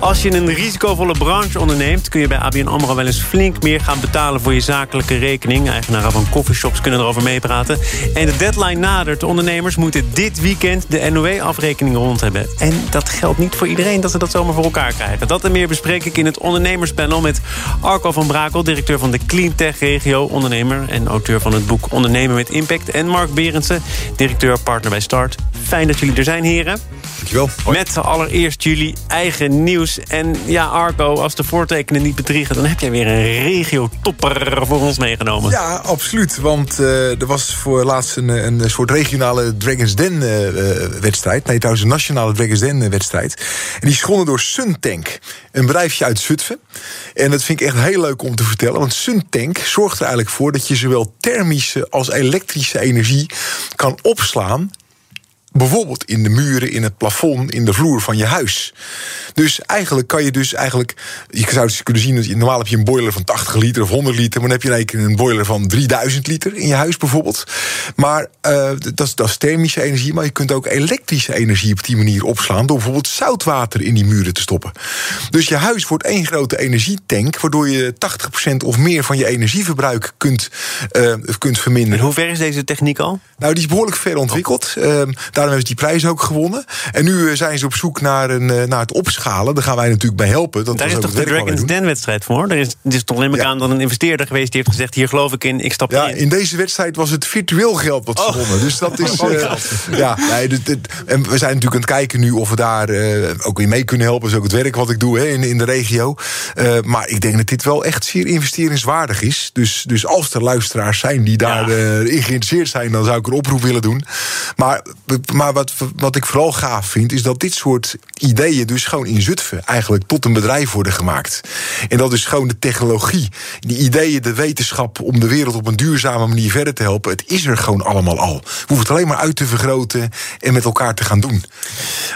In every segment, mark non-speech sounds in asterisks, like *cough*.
Als je een risicovolle branche onderneemt... kun je bij ABN AMRO wel eens flink meer gaan betalen... voor je zakelijke rekening. Eigenaren van coffeeshops kunnen erover meepraten. En de deadline nadert. Ondernemers moeten dit weekend de NOW-afrekening rond hebben. En dat geldt niet voor iedereen dat ze dat zomaar voor elkaar krijgen. Dat en meer bespreek ik in het ondernemerspanel... met Arco van Brakel, directeur van de Cleantech Regio... ondernemer en auteur van het boek Ondernemen met Impact... en Mark Berendsen, directeur partner bij Start. Fijn dat jullie er zijn, heren. Dankjewel. Met allereerst jullie eigen nieuws. En ja, Arco, als de voortekenen niet bedriegen... dan heb jij weer een regio-topper voor ons meegenomen. Ja, absoluut. Want uh, er was voor laatst een, een soort regionale Dragons Den-wedstrijd. nee, trouwens een nationale Dragons Den-wedstrijd. En die is gewonnen door Suntank. Een bedrijfje uit Zutphen. En dat vind ik echt heel leuk om te vertellen. Want Suntank zorgt er eigenlijk voor... dat je zowel thermische als elektrische energie kan opslaan bijvoorbeeld in de muren, in het plafond, in de vloer van je huis. Dus eigenlijk kan je dus eigenlijk. Je zou dus kunnen zien dat je normaal heb je een boiler van 80 liter of 100 liter, maar dan heb je keer een boiler van 3000 liter in je huis bijvoorbeeld. Maar uh, dat, is, dat is thermische energie, maar je kunt ook elektrische energie op die manier opslaan door bijvoorbeeld zoutwater in die muren te stoppen. Dus je huis wordt één grote energietank, waardoor je 80% of meer van je energieverbruik kunt, uh, kunt verminderen. En hoe ver is deze techniek al? Nou, die is behoorlijk ver ontwikkeld. Uh, daarom hebben ze die prijs ook gewonnen. En nu zijn ze op zoek naar, een, naar het opschalen. Daar gaan wij natuurlijk bij helpen. Dat Daar is toch de Dragons Den-wedstrijd voor? Er is, er is toch alleen maar aan dan een investeerder geweest... die heeft gezegd, hier geloof ik in, ik stap ja, in. in deze wedstrijd was het virtueel geld wat oh. gewonnen. Dus dat is... *laughs* Uh, ja, nee, dit, dit, en we zijn natuurlijk aan het kijken nu of we daar uh, ook in mee kunnen helpen. Dat is ook het werk wat ik doe hè, in, in de regio. Uh, maar ik denk dat dit wel echt zeer investeringswaardig is. Dus, dus als er luisteraars zijn die daarin ja. geïnteresseerd zijn... dan zou ik een oproep willen doen. Maar, maar wat, wat ik vooral gaaf vind... is dat dit soort ideeën dus gewoon in Zutphen... eigenlijk tot een bedrijf worden gemaakt. En dat is gewoon de technologie. Die ideeën, de wetenschap om de wereld op een duurzame manier verder te helpen... het is er gewoon allemaal al. We hoeven het alleen maar uit te vergroten en met elkaar te gaan doen.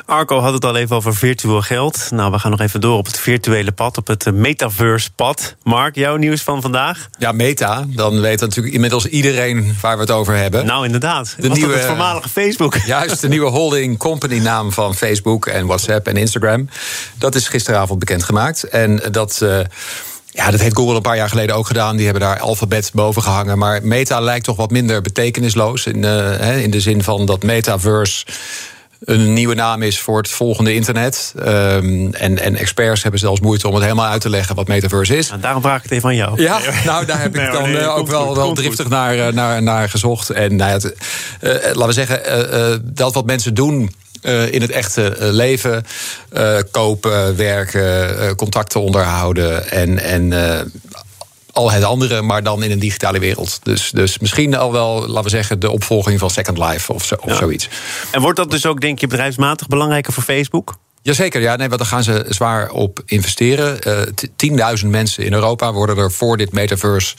Arco had het al even over virtueel geld. Nou, we gaan nog even door op het virtuele pad, op het metaverse-pad. Mark, jouw nieuws van vandaag? Ja, Meta. Dan weet natuurlijk inmiddels iedereen waar we het over hebben. Nou, inderdaad. De nieuwe, het voormalige Facebook. Juist, de nieuwe holding company naam van Facebook en WhatsApp en Instagram. Dat is gisteravond bekendgemaakt. En dat. Uh, ja, dat heeft Google een paar jaar geleden ook gedaan. Die hebben daar alfabet boven gehangen. Maar Meta lijkt toch wat minder betekenisloos. In, uh, in de zin van dat Metaverse een nieuwe naam is voor het volgende internet. Um, en, en experts hebben zelfs moeite om het helemaal uit te leggen wat metaverse is. Nou, daarom vraag ik het even aan jou. Ja, nou daar heb ik *laughs* dan nee, nee, ook wel, goed, wel driftig naar, naar, naar gezocht. En nou ja, het, uh, laten we zeggen, uh, dat wat mensen doen uh, in het echte leven. Uh, kopen, werken, uh, contacten onderhouden en. en al het andere, maar dan in een digitale wereld. Dus, dus misschien al wel, laten we zeggen, de opvolging van Second Life of, zo, of ja. zoiets. En wordt dat dus ook, denk je, bedrijfsmatig belangrijker voor Facebook? Jazeker, ja, nee, want daar gaan ze zwaar op investeren. Uh, 10.000 mensen in Europa worden er voor dit metaverse.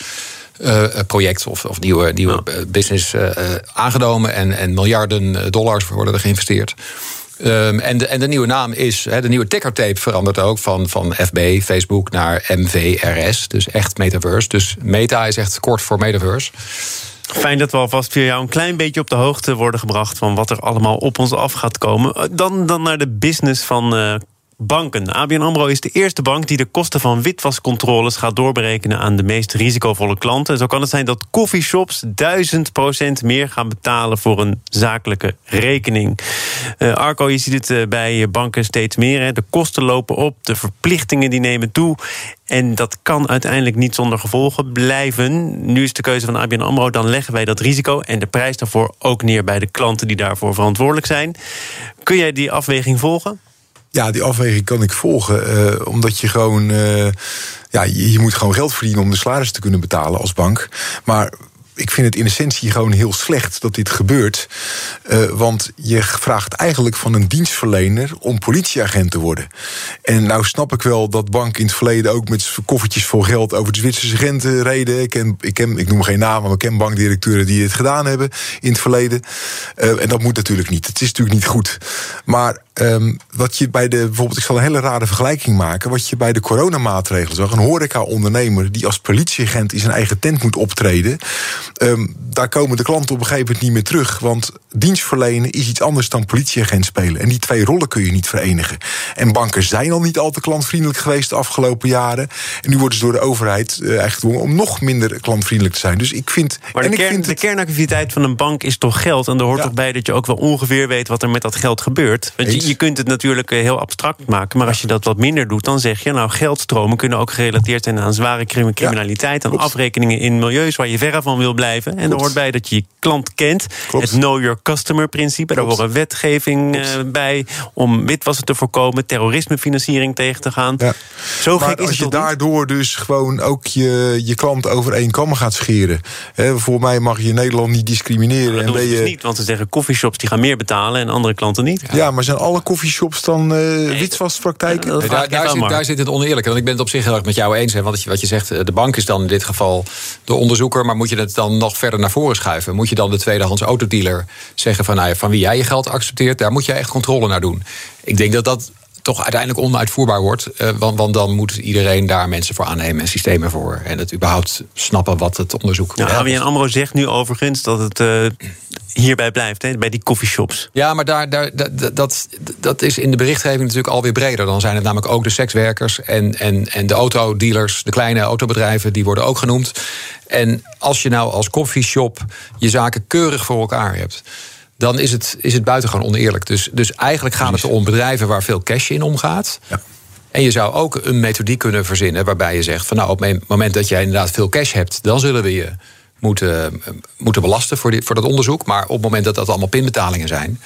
Uh, project of, of nieuwe, nieuwe ja. business uh, aangenomen. En, en miljarden dollars worden er geïnvesteerd. Um, en, de, en de nieuwe naam is, de nieuwe tickertape verandert ook van, van FB, Facebook, naar MVRS. Dus echt metaverse. Dus meta is echt kort voor metaverse. Fijn dat we alvast via jou een klein beetje op de hoogte worden gebracht van wat er allemaal op ons af gaat komen. Dan, dan naar de business van uh, banken. ABN AMRO is de eerste bank die de kosten van witwascontroles gaat doorberekenen aan de meest risicovolle klanten. Zo kan het zijn dat coffeeshops 1000% meer gaan betalen voor een zakelijke rekening. Uh, Arco, je ziet het uh, bij banken steeds meer. Hè. De kosten lopen op, de verplichtingen die nemen toe. En dat kan uiteindelijk niet zonder gevolgen blijven. Nu is de keuze van ABN AMRO, dan leggen wij dat risico... en de prijs daarvoor ook neer bij de klanten die daarvoor verantwoordelijk zijn. Kun jij die afweging volgen? Ja, die afweging kan ik volgen. Uh, omdat je gewoon. Uh, ja, je, je, moet gewoon geld verdienen om de salaris te kunnen betalen als bank. Maar ik vind het in essentie gewoon heel slecht dat dit gebeurt. Uh, want je vraagt eigenlijk van een dienstverlener om politieagent te worden. En nou snap ik wel dat banken in het verleden ook met koffertjes vol geld over de Zwitserse grenzen reden. Ik, ken, ik, ken, ik noem geen namen, maar ik ken bankdirecteuren die het gedaan hebben in het verleden. Uh, en dat moet natuurlijk niet. Het is natuurlijk niet goed. Maar Um, wat je bij de, bijvoorbeeld, ik zal een hele rare vergelijking maken. Wat je bij de coronamaatregelen zag. Een horeca-ondernemer die als politieagent in zijn eigen tent moet optreden. Um, daar komen de klanten op een gegeven moment niet meer terug. Want dienstverlenen is iets anders dan politieagent spelen. En die twee rollen kun je niet verenigen. En banken zijn al niet al te klantvriendelijk geweest de afgelopen jaren. En nu worden ze door de overheid uh, eigenlijk gedwongen om nog minder klantvriendelijk te zijn. Dus ik vind. Maar en de, ik kern, vind de kernactiviteit van een bank is toch geld. En er hoort Ja. toch bij dat je ook wel ongeveer weet wat er met dat geld gebeurt. Want je, je kunt het natuurlijk eh, heel abstract maken. Maar als je dat wat minder doet, dan zeg je... nou, geldstromen kunnen ook gerelateerd zijn aan zware crim- criminaliteit... aan klopt. afrekeningen in milieus waar je verre van wil blijven. En er hoort bij dat je je klant kent. Klopt. Het know your customer principe. Daar horen wetgeving eh, bij om witwassen te voorkomen... terrorismefinanciering tegen te gaan. Ja. Zo maar gek is als het je niet? daardoor dus gewoon ook je, je klant over één kam gaat scheren. Hè, voor mij mag je in Nederland niet discrimineren. Dat en ze je, dus niet, want ze zeggen coffeeshops die gaan meer betalen... en andere klanten niet. Ja, maar zijn alle koffieshops dan eh witwaspraktijken? dat Nee, daar, zit, daar zit het oneerlijke. Want ik ben het op zich heel erg met jou eens. Hè, want wat je zegt, eh, de bank is dan in dit geval de onderzoeker. Maar moet je het dan nog verder naar voren schuiven? Moet je dan de tweedehands autodealer zeggen van, nou ja, van wie jij je geld accepteert? Daar moet je echt controle naar doen. Ik denk dat dat toch uiteindelijk onuitvoerbaar wordt. eh, want, want dan moet iedereen daar mensen voor aannemen en systemen voor. En het überhaupt snappen wat het onderzoek Nou. ABN AMRO zegt nu overigens dat het eh, hierbij blijft, hè, bij die coffeeshops. Ja, maar daar, daar, dat, dat, dat is in de berichtgeving natuurlijk alweer breder. Dan zijn het namelijk ook de sekswerkers en, en, en de autodealers, de kleine autobedrijven, die worden ook genoemd. En als je nou als koffieshop je zaken keurig voor elkaar hebt. Dan is het, is het buitengewoon oneerlijk. Dus, dus eigenlijk gaat het om bedrijven waar veel cash in omgaat. Ja. En je zou ook een methodiek kunnen verzinnen waarbij je zegt: van nou, op het moment dat jij inderdaad veel cash hebt, dan zullen we je moeten, moeten belasten voor, dit, voor dat onderzoek. Maar op het moment dat dat allemaal pinbetalingen zijn,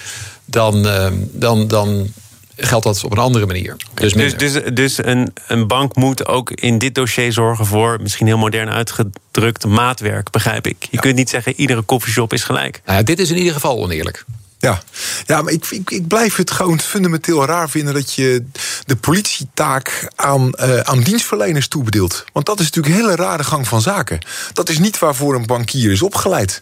dan, eh, dan, dan geldt dat op een andere manier. Dus, Dus, dus, dus een, een bank moet ook in dit dossier zorgen voor, misschien heel modern uitgedrukt, maatwerk, begrijp ik. Je kunt niet zeggen, iedere coffeeshop is gelijk. Nou ja, dit is in ieder geval oneerlijk. Ja, ja maar ik, ik, ik blijf het gewoon fundamenteel raar vinden dat je de politietaak aan, eh, aan dienstverleners toebedeelt. Want dat is natuurlijk een hele rare gang van zaken. Dat is niet waarvoor een bankier is opgeleid.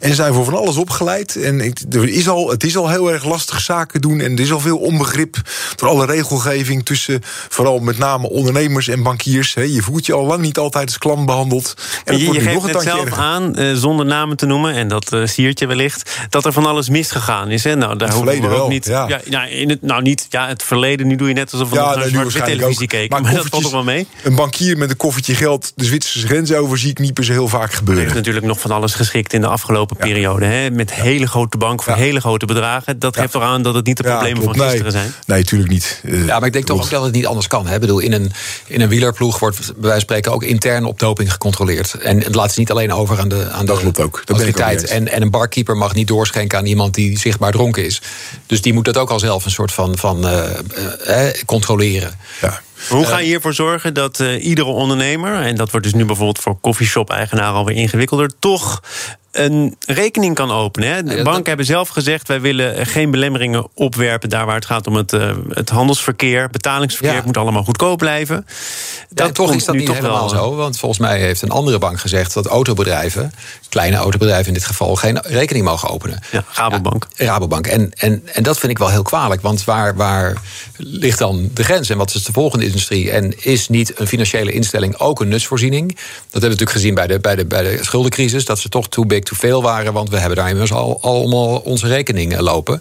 En ze zijn voor van alles opgeleid. En er is al, het is al heel erg lastig zaken doen. En er is al veel onbegrip door alle regelgeving tussen vooral met name ondernemers en bankiers. Je voelt je al lang niet altijd als klant behandeld. En je, geeft net zelf erger. aan, eh, zonder namen te noemen, en dat eh siert je wellicht, dat er van alles misgegaan is. Hè? Nou, daar Het hoeven we verleden ook wel, niet. ja. nou, in het, nou, niet. Ja, het verleden, nu doe je net alsof we nog naar nee, nu zwart-wit waarschijnlijk televisie ook. keken. Maar, dat valt toch wel mee? Een bankier met een koffertje geld de Zwitserse grens over zie ik niet per se heel vaak Er gebeuren. heeft natuurlijk nog van alles geschikt in de afgelopen periode. Hè? Met hele grote banken voor Ja. hele grote bedragen. Dat geeft toch aan dat het niet de problemen van nee. gisteren zijn. Nee, natuurlijk niet. Eh, Ja, maar ik denk toch ook dat het niet anders kan. Hè? Ik bedoel, in een, in een wielerploeg wordt bij wijze van spreken ook intern op doping gecontroleerd. En het laat ze niet alleen over aan de, aan Dat de klopt ook. Dat ben ik ook autoriteit. En, en een barkeeper mag niet doorschenken aan iemand die zichtbaar dronken is. Dus die moet dat ook al zelf een soort van, van eh, eh, eh, controleren. Ja. Hoe ga je hiervoor zorgen dat eh, iedere ondernemer, en dat wordt dus nu bijvoorbeeld voor coffeeshop-eigenaren alweer ingewikkelder, toch een rekening kan openen? Hè? De Ja, dat- banken hebben zelf gezegd: wij willen geen belemmeringen opwerpen daar waar het gaat om het, eh, het handelsverkeer, betalingsverkeer. Ja. Het moet allemaal goedkoop blijven. Dat toch is dat niet toch helemaal wel, zo. Want volgens mij heeft een andere bank gezegd dat autobedrijven, kleine autobedrijven in dit geval, geen rekening mogen openen. Ja, Rabobank. Ja, Rabobank. En, en, en dat vind ik wel heel kwalijk. Want waar, waar ligt dan de grens? En wat is de volgende industrie? En is niet een financiële instelling ook een nutsvoorziening? Dat hebben we natuurlijk gezien bij de, bij de, bij de schuldencrisis. Dat ze toch too big to fail waren. Want we hebben daar immers al, allemaal onze rekeningen lopen.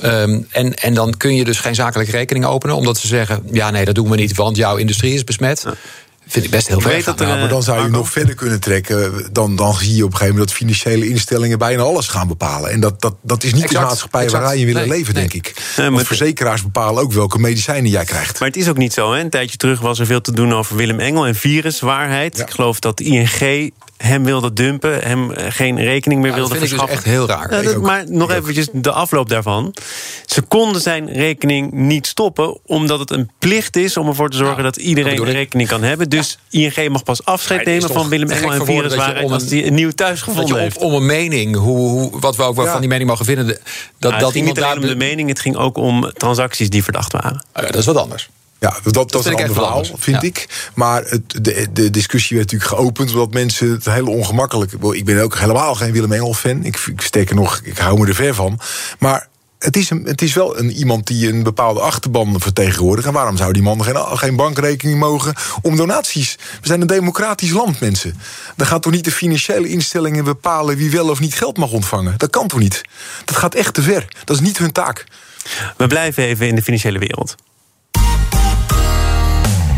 Ehm, en, en dan kun je dus geen zakelijke rekening openen. Omdat ze zeggen, ja nee, dat doen we niet. Want jouw industrie is besmet. Vind ik best heel er, Ja, maar dan zou je Marco? nog verder kunnen trekken. Dan, dan zie je op een gegeven moment dat financiële instellingen bijna alles gaan bepalen. En dat, dat, dat is niet Exact, de maatschappij waarin je willen Nee, leven, nee. denk ik. maar- Want verzekeraars bepalen ook welke medicijnen jij krijgt. Maar het is ook niet zo. Hè? Een tijdje terug was er veel te doen over Willem Engel en viruswaarheid. Ja. Ik geloof dat ING hem wilde dumpen, hem geen rekening meer Ja, wilde dat vind ik dus verschaffen. echt heel raar. Ja, dat- maar nog eventjes de afloop daarvan. Ze konden zijn rekening niet stoppen, omdat het een plicht is om ervoor te zorgen Ja, dat dat iedereen een rekening kan hebben. Dus ING mag pas afscheid nemen van Willem Engel en dat om als een- hij een nieuw thuis Dat gevonden heeft. op, om een mening, hoe, hoe, wat we ook wel van die mening mogen vinden, de- dat, Nou, het dat ging iemand niet alleen daar. om de mening, het ging ook om transacties die verdacht waren. Ah, ja, dat is wat anders. Ja, dat, dat, is een ander verhaal, anders. vind Ja. ik. Maar het, de, de discussie werd natuurlijk geopend... omdat mensen het heel ongemakkelijk... Ik ben ook helemaal geen Willem Engel-fan. Ik, ik sterker nog, ik hou me er ver van. Maar het is, een, het is wel een, iemand die een bepaalde achterban vertegenwoordigt. En waarom zou die man geen, geen bankrekening mogen om donaties? We zijn een democratisch land, mensen. Dan gaat toch niet de financiële instellingen bepalen... wie wel of niet geld mag ontvangen? Dat kan toch niet? Dat gaat echt te ver. Dat is niet hun taak. We blijven even in de financiële wereld.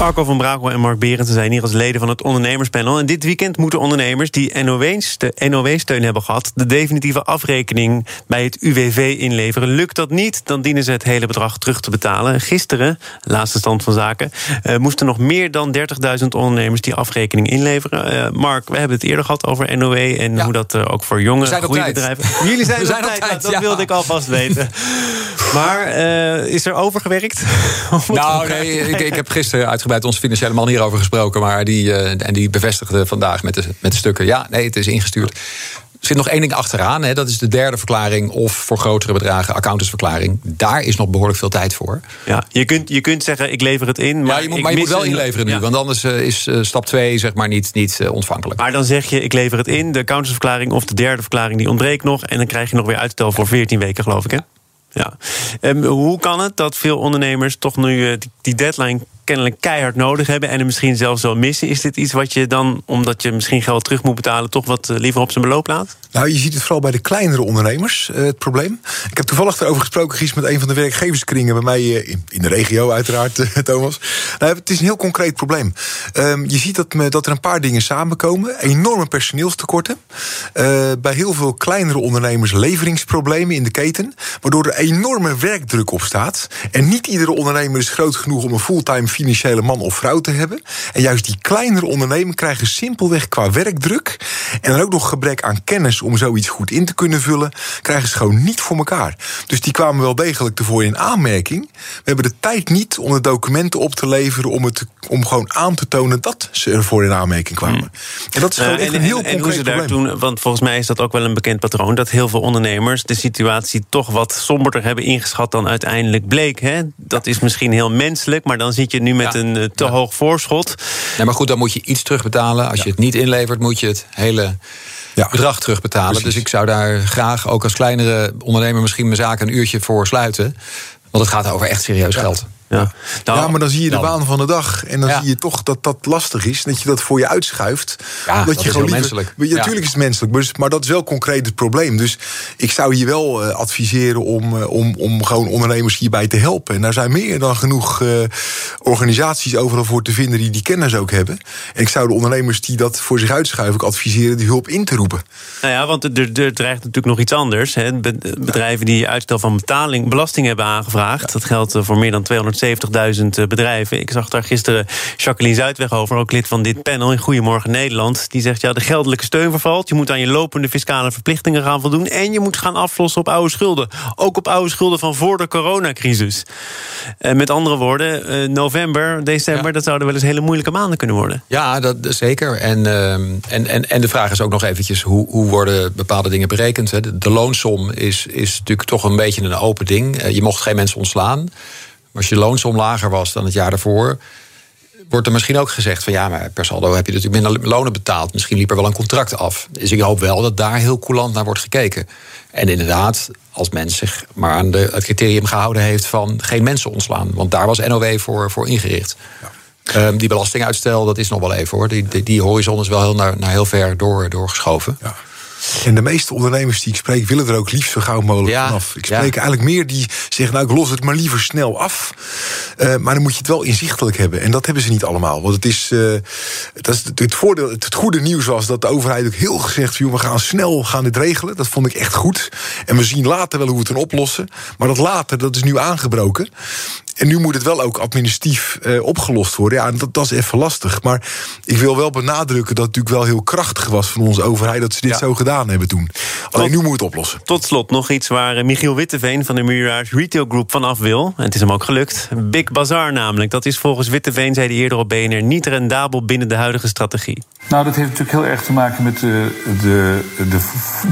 Arco van Brakel en Mark Berendsen zijn hier als leden van het ondernemerspanel. En dit weekend moeten ondernemers die NOW-steun hebben gehad... de definitieve afrekening bij het UWV inleveren. Lukt dat niet, dan dienen ze het hele bedrag terug te betalen. Gisteren, laatste stand van zaken... eh, moesten nog meer dan 30.000 ondernemers die afrekening inleveren. Eh, Mark, we hebben het eerder gehad over NOW... en Ja. hoe dat eh, ook voor jonge groeibedrijven... *laughs* Jullie zijn, We zijn op tijd, tijd, dat ja. wilde ik alvast weten. *laughs* Maar eh, is er overgewerkt? *laughs* Nou, nee, ik, ik heb gisteren uitgebreid onze financiële man hierover gesproken. Maar die, eh, en die bevestigde vandaag met de, met de stukken. Ja, nee, het is ingestuurd. Er zit nog één ding achteraan. Hè, dat is de derde verklaring. Of voor grotere bedragen, accountantsverklaring. Daar is nog behoorlijk veel tijd voor. Ja, je kunt, je kunt zeggen, ik lever het in. Maar, ja, je moet, maar je moet wel inleveren nu. Ja. Want anders eh, is eh, stap 2 zeg maar niet, niet ontvankelijk. Maar dan zeg je, ik lever het in. De accountantsverklaring of de derde verklaring die ontbreekt nog. En dan krijg je nog weer uitstel voor 14 weken, geloof ik. Hè? Ja. Ehm, hoe kan het dat veel ondernemers toch nu die, die deadline kennelijk keihard nodig hebben... en hem misschien zelfs wel missen? Is dit iets wat je dan, omdat je misschien geld terug moet betalen... toch wat eh, liever op zijn beloop laat? Nou, je ziet het vooral bij de kleinere ondernemers, eh, het probleem. Ik heb toevallig erover gesproken, Gies, met een van de werkgeverskringen bij mij eh, in, de regio, uiteraard, *laughs* Thomas. Nou, het is een heel concreet probleem. Ehm, je ziet dat, dat er een paar dingen samenkomen. Enorme personeelstekorten. Bij heel veel kleinere ondernemers leveringsproblemen in de keten. Waardoor er enorme werkdruk op staat. En niet iedere ondernemer is groot genoeg om een fulltime financiële man of vrouw te hebben. En juist die kleinere ondernemers krijgen simpelweg qua werkdruk. En dan ook nog gebrek aan kennis om zoiets goed in te kunnen vullen. Krijgen ze gewoon niet voor elkaar. Dus die kwamen wel degelijk ervoor in aanmerking. We hebben de tijd niet om de documenten op te leveren. om, het, om gewoon aan te tonen dat ze ervoor in aanmerking kwamen. En dat is gewoon Nou, echt en, een heel en, en hoe ze daar probleem. toen, want volgens mij is dat ook wel een bekend patroon... dat heel veel ondernemers de situatie toch wat somberder hebben ingeschat... dan uiteindelijk bleek. Hè? Dat is misschien heel menselijk, maar dan zit je nu met Ja. een eh, te Ja. hoog voorschot. Nee, maar goed, dan moet je iets terugbetalen. Als je het niet inlevert, moet je het hele Ja. bedrag terugbetalen. Precies. Dus ik zou daar graag ook als kleinere ondernemer misschien mijn zaak een uurtje voor sluiten. Want het gaat over echt serieus geld. Ja. Nou, ja, maar dan zie je de dan. waan van de dag. En dan Ja. zie je toch dat dat lastig is. Dat je dat voor je uitschuift. Ja, Omdat dat je is gewoon menselijk. Ja. Natuurlijk is het menselijk. Maar, dus- maar dat is wel concreet het probleem. Dus ik zou hier wel eh, adviseren om, eh, om, om gewoon ondernemers hierbij te helpen. En daar zijn meer dan genoeg eh, organisaties overal voor te vinden die die kennis ook hebben. En ik zou de ondernemers die dat voor zich uitschuiven ook adviseren die hulp in te roepen. Nou ja, want er, er dreigt natuurlijk nog iets anders. Hè. Be- Bedrijven die uitstel van betaling, belasting hebben aangevraagd. Dat geldt voor meer dan 270.000 bedrijven. Ik zag daar gisteren Jacqueline Zuidweg over, ook lid van dit panel in Goedemorgen Nederland. Die zegt, ja, de geldelijke steun vervalt. Je moet aan je lopende fiscale verplichtingen gaan voldoen. En je moet gaan aflossen op oude schulden. Ook op oude schulden van voor de coronacrisis. Eh, met andere woorden, eh, november, december... Ja. dat zouden wel eens hele moeilijke maanden kunnen worden. Ja, dat zeker. En, en, en, en de vraag is ook nog eventjes... hoe, hoe worden bepaalde dingen berekend? Hè? De, de loonsom is, is natuurlijk toch een beetje een open ding. Eh, je mocht geen mensen ontslaan. Maar als je loonsom lager was dan het jaar daarvoor... wordt er misschien ook gezegd van... ja, maar per saldo heb je natuurlijk minder lonen betaald. Misschien liep er wel een contract af. Dus ik hoop wel dat daar heel coulant naar wordt gekeken. En inderdaad, als men zich maar aan de, het criterium gehouden heeft... van geen mensen ontslaan. Want daar was NOW voor, voor ingericht. Ehm, die belastinguitstel, dat is nog wel even hoor. Die, die, die horizon is wel heel naar, naar heel ver door, doorgeschoven. Ja. En de meeste ondernemers die ik spreek willen er ook liefst zo gauw mogelijk Ja, vanaf. Ik ja. spreek eigenlijk meer die zeggen, nou ik los het maar liever snel af. Eh, maar dan moet je het wel inzichtelijk hebben. En dat hebben ze niet allemaal. Want het is, eh, dat is het, voordeel, het, goede nieuws was dat de overheid ook heel gezegd, joh, we gaan snel gaan dit regelen. Dat vond ik echt goed. En we zien later wel hoe we het dan oplossen. Maar dat later, dat is nu aangebroken. En nu moet het wel ook administratief eh, opgelost worden. Ja, en dat, dat is even lastig. Maar ik wil wel benadrukken dat het natuurlijk wel heel krachtig was van onze overheid dat ze dit Ja. zo gedaan hebben toen. Alleen nu moet het oplossen. Tot slot nog iets waar eh, Michiel Witteveen van de Muurhuis Retail Group vanaf wil. En het is hem ook gelukt. Big Bazaar namelijk. Dat is volgens Witteveen, zei hij eerder op BNR, niet rendabel binnen de huidige strategie. Nou, dat heeft natuurlijk heel erg te maken met de, de, de,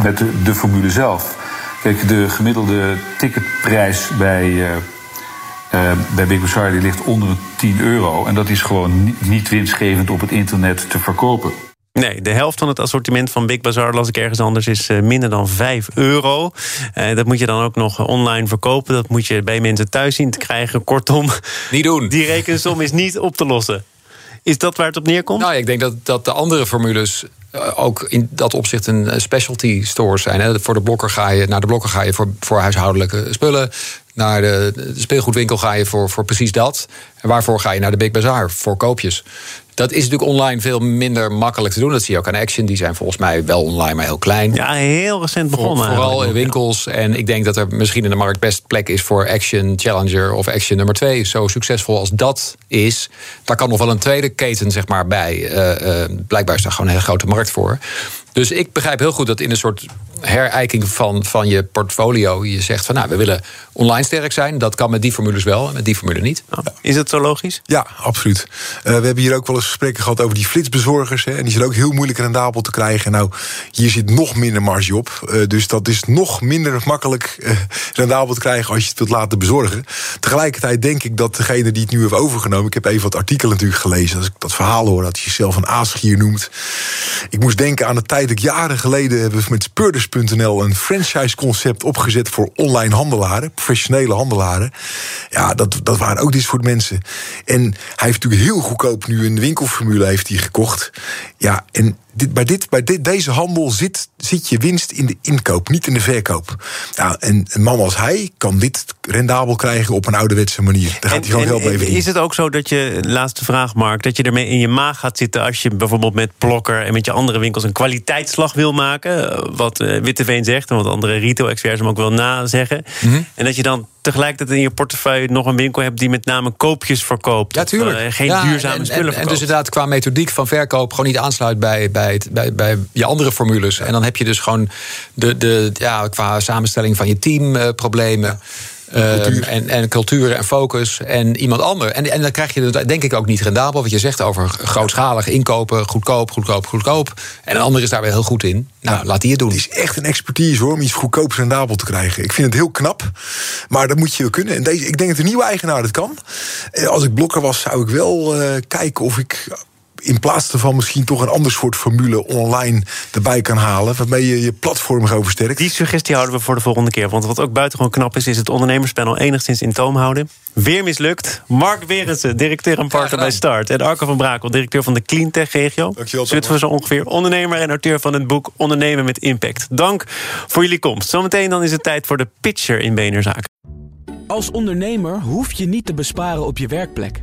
met de, de formule zelf. Kijk, de gemiddelde ticketprijs bij, eh, bij Big Bazaar die ligt onder de 10 euro. En dat is gewoon niet, winstgevend op het internet te verkopen. Nee, de helft van het assortiment van Big Bazaar, las ik ergens anders, is eh, minder dan 5 euro. Eh, dat moet je dan ook nog online verkopen. Dat moet je bij mensen thuis zien te krijgen. Kortom, Niet doen. die rekensom is niet op te lossen. Is dat waar het op neerkomt? Nou, ik denk dat, dat de andere formules ook in dat opzicht een specialty store zijn. Hè. Voor de blokker ga je, naar de blokker ga je voor, voor huishoudelijke spullen. Naar de, de speelgoedwinkel ga je voor, voor precies dat. En waarvoor ga je naar de Big Bazaar? Voor koopjes. Dat is natuurlijk online veel minder makkelijk te doen. Dat zie je ook aan Action. Die zijn volgens mij wel online, maar heel klein. Ja, heel recent Voor- begonnen. vooral in winkels. En ik denk dat er misschien in de markt best plek is voor Action Challenger of Action nummer 2. Zo succesvol als dat is, daar kan nog wel een tweede keten zeg maar, bij. Eh, eh, blijkbaar is daar gewoon een hele grote markt voor. Dus ik begrijp heel goed dat in een soort herijking van, van je portfolio je zegt van nou, we willen online sterk zijn. Dat kan met die formules wel en met die formule niet. Ja. Is het zo logisch? Ja, absoluut. Eh, we hebben hier ook wel eens gesprekken gehad over die flitsbezorgers. Hè, en die zijn ook heel moeilijk rendabel te krijgen. Nou, hier zit nog minder marge op. Eh, dus dat is nog minder makkelijk eh, rendabel te krijgen als je het wilt laten bezorgen. Tegelijkertijd denk ik dat degene die het nu heeft overgenomen. Ik heb even wat artikelen natuurlijk gelezen. Als ik dat verhaal hoor, dat hij zichzelf een aasgier noemt. Ik moest denken aan de tijd dat ik jaren geleden hebben we met Een franchise-concept opgezet voor online handelaren, professionele handelaren. Ja, dat, dat waren ook dit soort mensen. En hij heeft natuurlijk heel goedkoop nu een winkelformule heeft hij gekocht. Ja, en dit, bij, dit, bij dit, deze handel zit, zit je winst in de inkoop, niet in de verkoop. Ja, en een man als hij kan dit rendabel krijgen op een ouderwetse manier. Daar gaat hij gewoon geld mee verdienen. is het ook zo dat je, laatste vraag Mark, dat je ermee in je maag gaat zitten als je bijvoorbeeld met Blokker en met je andere winkels een kwaliteitsslag wil maken? eh, Wat eh, Witteveen zegt en wat andere retail-experts hem ook wel nazeggen. Mhm. En dat je dan tegelijkertijd in je portefeuille nog een winkel hebt die met name koopjes verkoopt. Ja, tuurlijk. eh, geen Ja, duurzame en, en- spullen en, verkoopt. dus inderdaad qua methodiek van verkoop gewoon niet aansluit bij, bij, het, bij, bij je andere formules. En dan heb je dus gewoon de, de, ja, qua samenstelling van je team problemen. Ehm, en, en cultuur en focus en iemand ander. En, en dan krijg je het denk ik ook niet rendabel. Wat je zegt over grootschalig inkopen, goedkoop, goedkoop, goedkoop. En een ander is daar weer heel goed in. Nou, laat die het doen. Het is echt een expertise hoor, om iets goedkoops rendabel te krijgen. Ik vind het heel knap, maar dat moet je wel kunnen. En deze, ik denk dat de nieuwe eigenaar dat kan. Eh, Als ik blokker was, zou ik wel eh, kijken of ik in plaats daarvan misschien toch een ander soort formule online erbij kan halen. Waarmee je je platform gaat versterkt. Die suggestie houden we voor de volgende keer. Want wat ook buitengewoon knap is, is het ondernemerspanel enigszins in toom houden. Weer mislukt. Mark Berensen, directeur en partner bij Start. En Arco van Brakel, directeur van de Cleantech Regio. Dankjewel, Zitten we zo ongeveer. Ondernemer en auteur van het boek Ondernemen met Impact. Dank voor jullie komst. Zometeen dan is het tijd voor de pitcher in Zaken. Als ondernemer hoef je niet te besparen op je werkplek.